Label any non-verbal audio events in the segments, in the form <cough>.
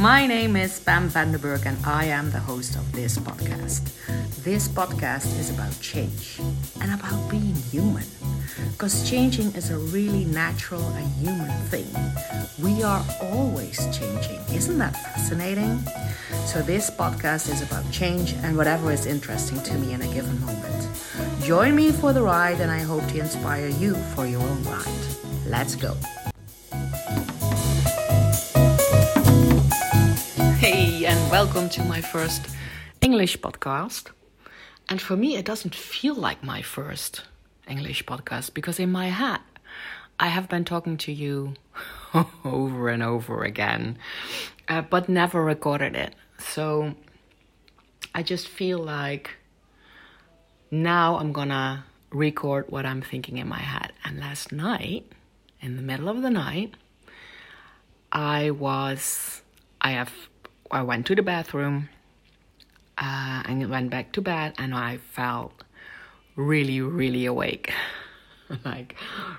My name is Pam Vandenberg, and I am the host of this podcast. This podcast is about change and about being human. Because changing is a really natural and human thing. We are always changing. Isn't that fascinating? So, this podcast is about change and whatever is interesting to me in a given moment. Join me for the ride, and I hope to inspire you for your own ride. Let's go. Welcome to my first English podcast. And for me, it doesn't feel like my first English podcast because in my head, I have been talking to you <laughs> over and over again, uh, but never recorded it. So I just feel like now I'm gonna record what I'm thinking in my head. And last night, in the middle of the night, I was, I have, I went to the bathroom uh, and went back to bed, and I felt really, really awake, <laughs> like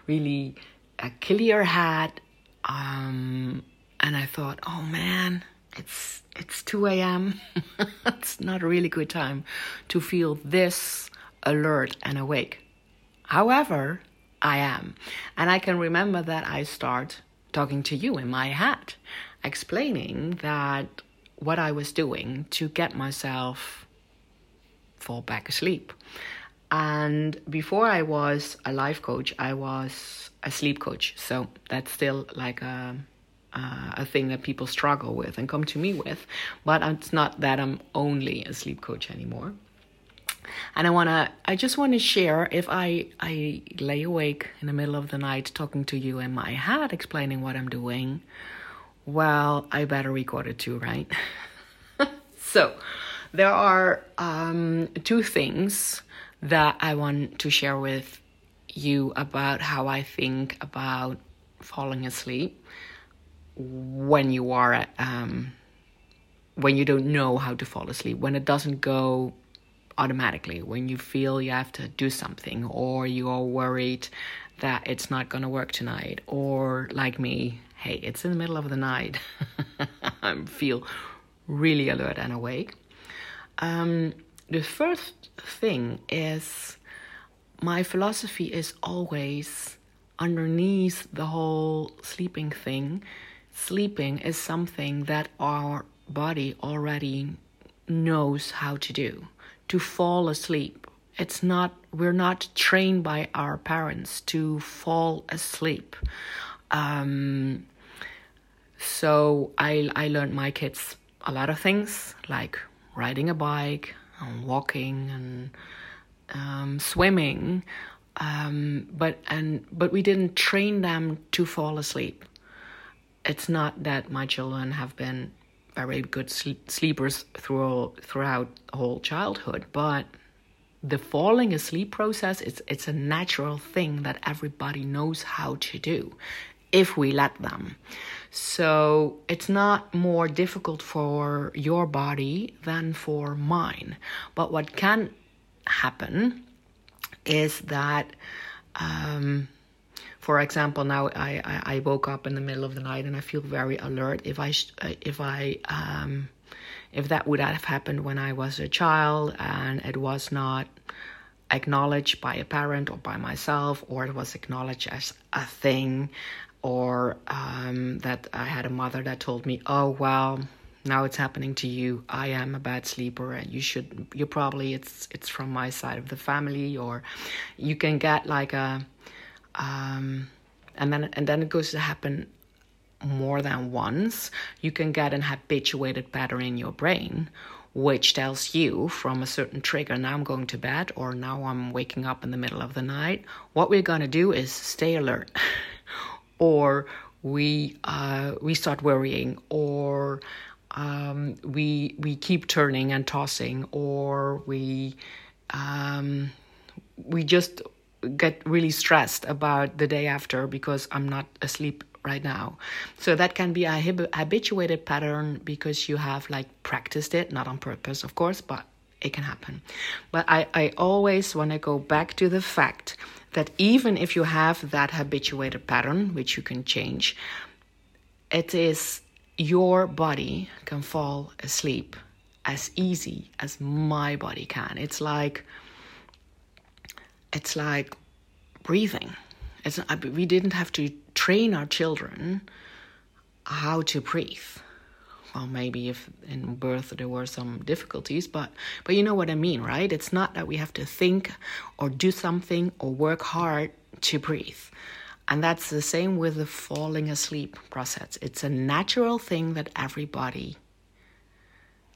really a clear head. Um, and I thought, oh man, it's it's 2 a.m. <laughs> it's not a really good time to feel this alert and awake. However, I am. And I can remember that I start talking to you in my head, explaining that what I was doing to get myself fall back asleep. And before I was a life coach, I was a sleep coach. So that's still like a uh, a thing that people struggle with and come to me with. But it's not that I'm only a sleep coach anymore. And I wanna, I just want to share if I I lay awake in the middle of the night talking to you in my head, explaining what I'm doing. Well, I better record it too, right? <laughs> so, there are um, two things that I want to share with you about how I think about falling asleep when you are um, when you don't know how to fall asleep when it doesn't go automatically. When you feel you have to do something or you are worried that it's not going to work tonight or like me hey it's in the middle of the night <laughs> i feel really alert and awake. Um, the first thing is my philosophy is always underneath the whole sleeping thing. Sleeping is something that our body already knows how to do to fall asleep. It's not, we're not trained by our parents to fall asleep. Um, so I, I learned my kids a lot of things like riding a bike and walking and um, swimming. Um, but and but we didn't train them to fall asleep. It's not that my children have been very good sleepers through, throughout whole childhood, but the falling asleep process it's it's a natural thing that everybody knows how to do if we let them. So it's not more difficult for your body than for mine. But what can happen is that um, for example, now I, I, I, woke up in the middle of the night and I feel very alert. If I uh, if I um, if that would have happened when I was a child and it was not acknowledged by a parent or by myself, or it was acknowledged as a thing, or um, that I had a mother that told me, "Oh well." Now it's happening to you. I am a bad sleeper, and you should. You probably it's it's from my side of the family, or you can get like a um, and then and then it goes to happen more than once, you can get an habituated pattern in your brain, which tells you from a certain trigger, now I'm going to bed, or now I'm waking up in the middle of the night. What we're going to do is stay alert, <laughs> or we uh, we start worrying, or um, we we keep turning and tossing, or we um, we just get really stressed about the day after because I'm not asleep right now. So that can be a habituated pattern because you have like practiced it, not on purpose, of course, but it can happen. But I, I always want to go back to the fact that even if you have that habituated pattern, which you can change, it is your body can fall asleep as easy as my body can. It's like it's like breathing. It's we didn't have to train our children how to breathe. Well, maybe if in birth there were some difficulties, but but you know what I mean, right? It's not that we have to think or do something or work hard to breathe. And that's the same with the falling asleep process. It's a natural thing that everybody,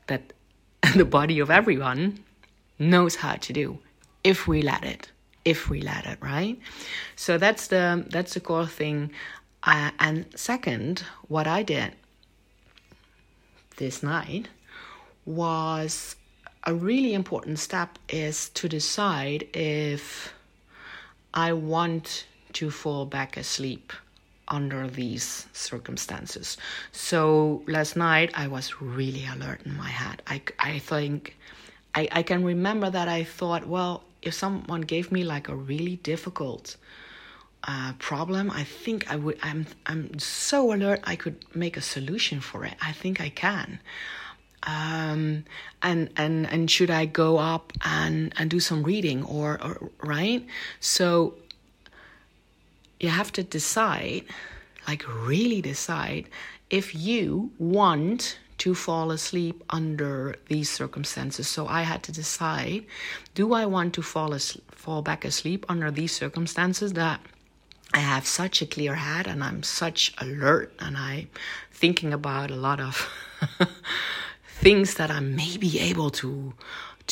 that <laughs> the body of everyone knows how to do if we let it if we let it right so that's the that's the core thing uh, and second what i did this night was a really important step is to decide if i want to fall back asleep under these circumstances. So last night I was really alert in my head. I, I think I, I can remember that I thought, well, if someone gave me like a really difficult uh, problem, I think I would. I'm I'm so alert. I could make a solution for it. I think I can. Um, and and and should I go up and and do some reading or, or right? So you have to decide, like really decide, if you want to fall asleep under these circumstances. So I had to decide do I want to fall, as- fall back asleep under these circumstances that I have such a clear head and I'm such alert and I'm thinking about a lot of <laughs> things that I may be able to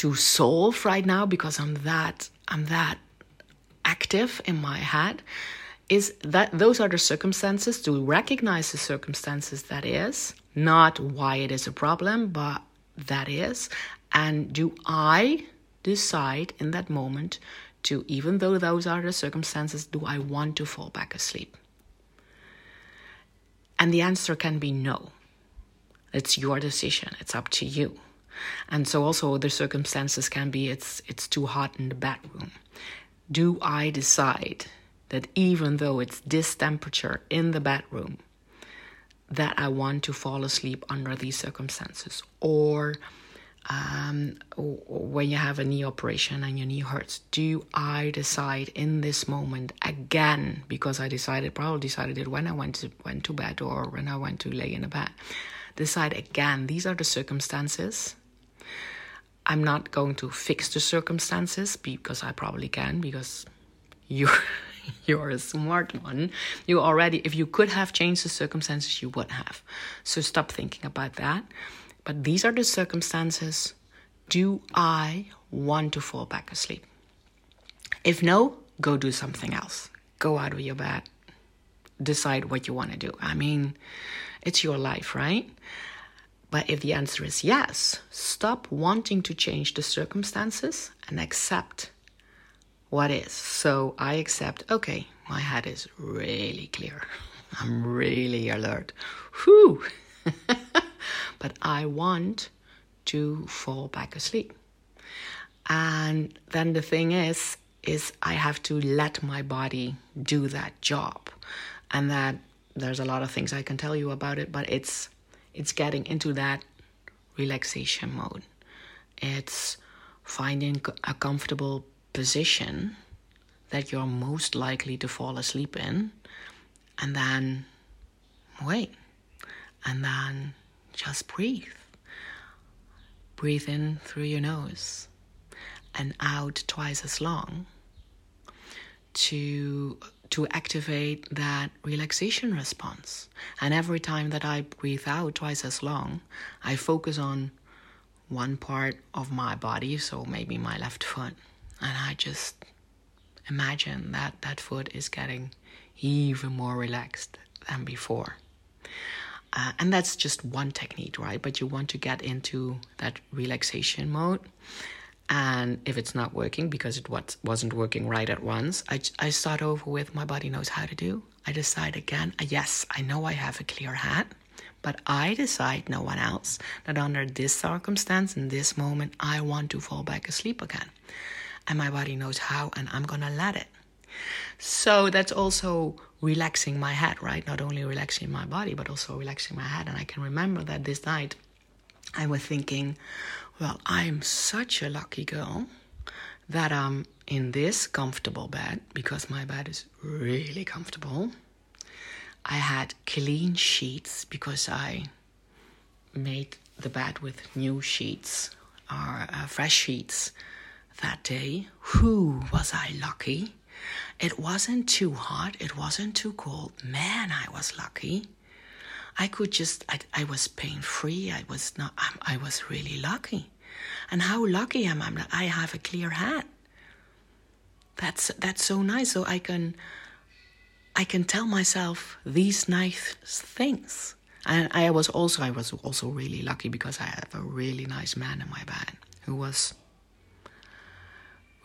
to solve right now because I'm that I'm that active in my head is that those are the circumstances to recognize the circumstances that is not why it is a problem but that is. And do i decide in that moment to even though those are the circumstances do i want to fall back asleep? And the answer can be no. It's your decision. It's up to you. And so also the circumstances can be it's it's too hot in the bedroom do i decide that even though it's this temperature in the bedroom, that I want to fall asleep under these circumstances. Or um, when you have a knee operation and your knee hurts, do I decide in this moment again because I decided probably decided it when I went to went to bed or when I went to lay in a bed. Decide again. These are the circumstances. I'm not going to fix the circumstances because I probably can because <laughs> you <laughs> you're a smart one. You already, if you could have changed the circumstances, you would have. So stop thinking about that. But these are the circumstances. Do I want to fall back asleep? If no, go do something else. Go out of your bed. Decide what you want to do. I mean, it's your life, right? But if the answer is yes, stop wanting to change the circumstances and accept what is. So I accept, okay, my head is really clear. <laughs> I'm really alert. Whew. <laughs> but I want to fall back asleep. And then the thing is, is I have to let my body do that job. And that there's a lot of things I can tell you about it, but it's it's getting into that relaxation mode. It's finding a comfortable position that you're most likely to fall asleep in, and then wait, and then just breathe. Breathe in through your nose and out twice as long to to activate that relaxation response. And every time that I breathe out twice as long, I focus on one part of my body, so maybe my left foot and I just imagine that that foot is getting even more relaxed than before. Uh, and that's just one technique, right? But you want to get into that relaxation mode. And if it's not working because it was, wasn't working right at once, I, I start over with my body knows how to do. I decide again, uh, yes, I know I have a clear head, but I decide, no one else, that under this circumstance, in this moment, I want to fall back asleep again and my body knows how, and I'm gonna let it. So that's also relaxing my head, right? Not only relaxing my body, but also relaxing my head. And I can remember that this night I was thinking, well, I'm such a lucky girl that I'm in this comfortable bed because my bed is really comfortable. I had clean sheets because I made the bed with new sheets or uh, fresh sheets that day. Who was I lucky? It wasn't too hot, it wasn't too cold. Man, I was lucky. I could just, I, I was pain free. I was not, I, I was really lucky. And how lucky am I? I have a clear head. That's that's so nice. So I can I can tell myself these nice things. And I was also I was also really lucky because I have a really nice man in my band who was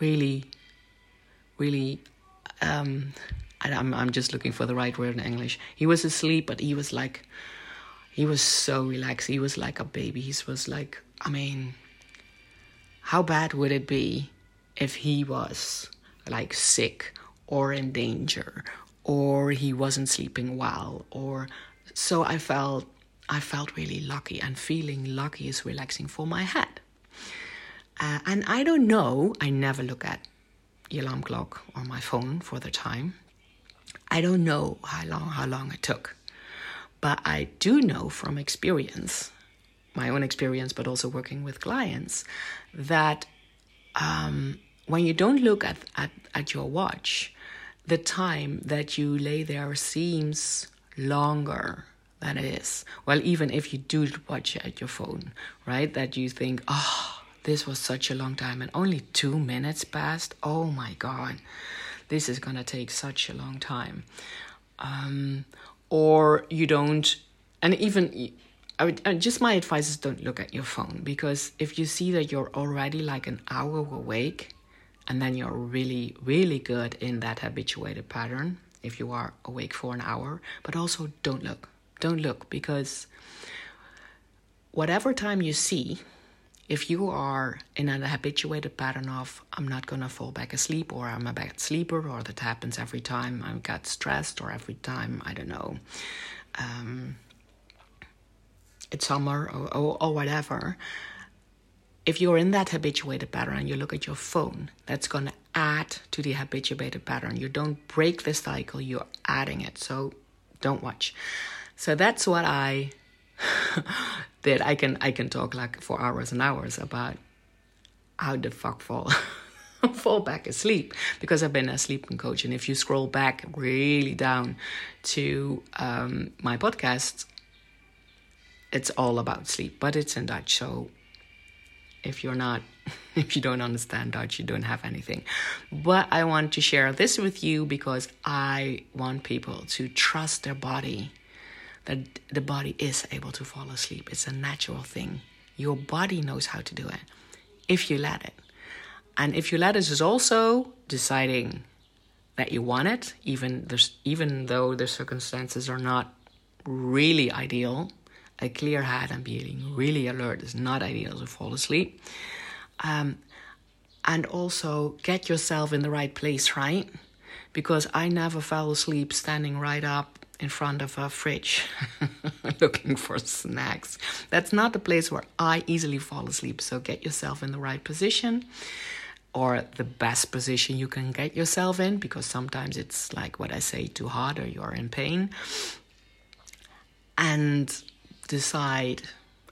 really really um I, I'm I'm just looking for the right word in English. He was asleep, but he was like he was so relaxed. He was like a baby. He was like I mean how bad would it be if he was like sick or in danger or he wasn't sleeping well or so I felt I felt really lucky and feeling lucky is relaxing for my head. Uh, and I don't know, I never look at the alarm clock on my phone for the time. I don't know how long how long it took. But I do know from experience my own experience, but also working with clients, that um, when you don't look at, at, at your watch, the time that you lay there seems longer than it is. Well, even if you do watch at your phone, right? That you think, oh, this was such a long time and only two minutes passed. Oh my God, this is gonna take such a long time. Um, or you don't, and even I would just my advice is don't look at your phone because if you see that you're already like an hour awake and then you're really really good in that habituated pattern if you are awake for an hour but also don't look don't look because whatever time you see if you are in an habituated pattern of I'm not gonna fall back asleep or I'm a bad sleeper or that happens every time I get stressed or every time I don't know um, it's summer or, or, or whatever, if you're in that habituated pattern and you look at your phone, that's going to add to the habituated pattern. You don't break the cycle, you're adding it. So don't watch. So that's what I did. I can I can talk like for hours and hours about how the fuck fall <laughs> fall back asleep because I've been a sleeping coach. And if you scroll back really down to um, my podcast, it's all about sleep, but it's in Dutch. So if you're not, <laughs> if you don't understand Dutch, you don't have anything. But I want to share this with you because I want people to trust their body, that the body is able to fall asleep. It's a natural thing. Your body knows how to do it if you let it. And if you let it is also deciding that you want it, even there's even though the circumstances are not really ideal, a clear head and being really alert is not ideal to fall asleep. Um, and also get yourself in the right place, right? Because I never fell asleep standing right up in front of a fridge <laughs> looking for snacks. That's not the place where I easily fall asleep. So get yourself in the right position or the best position you can get yourself in because sometimes it's like what I say too hard or you're in pain. And decide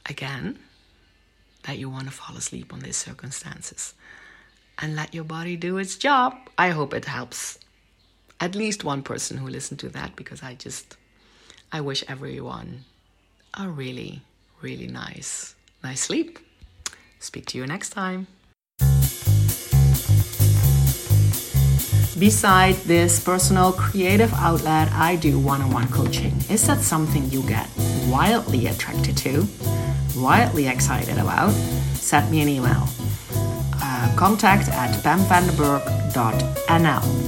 again that you want to fall asleep on these circumstances and let your body do its job. I hope it helps at least one person who listened to that because I just I wish everyone a really really nice nice sleep. Speak to you next time. Beside this personal creative outlet, I do one on one coaching. Is that something you get wildly attracted to, wildly excited about? Send me an email. Uh, contact at pamvandenberg.nl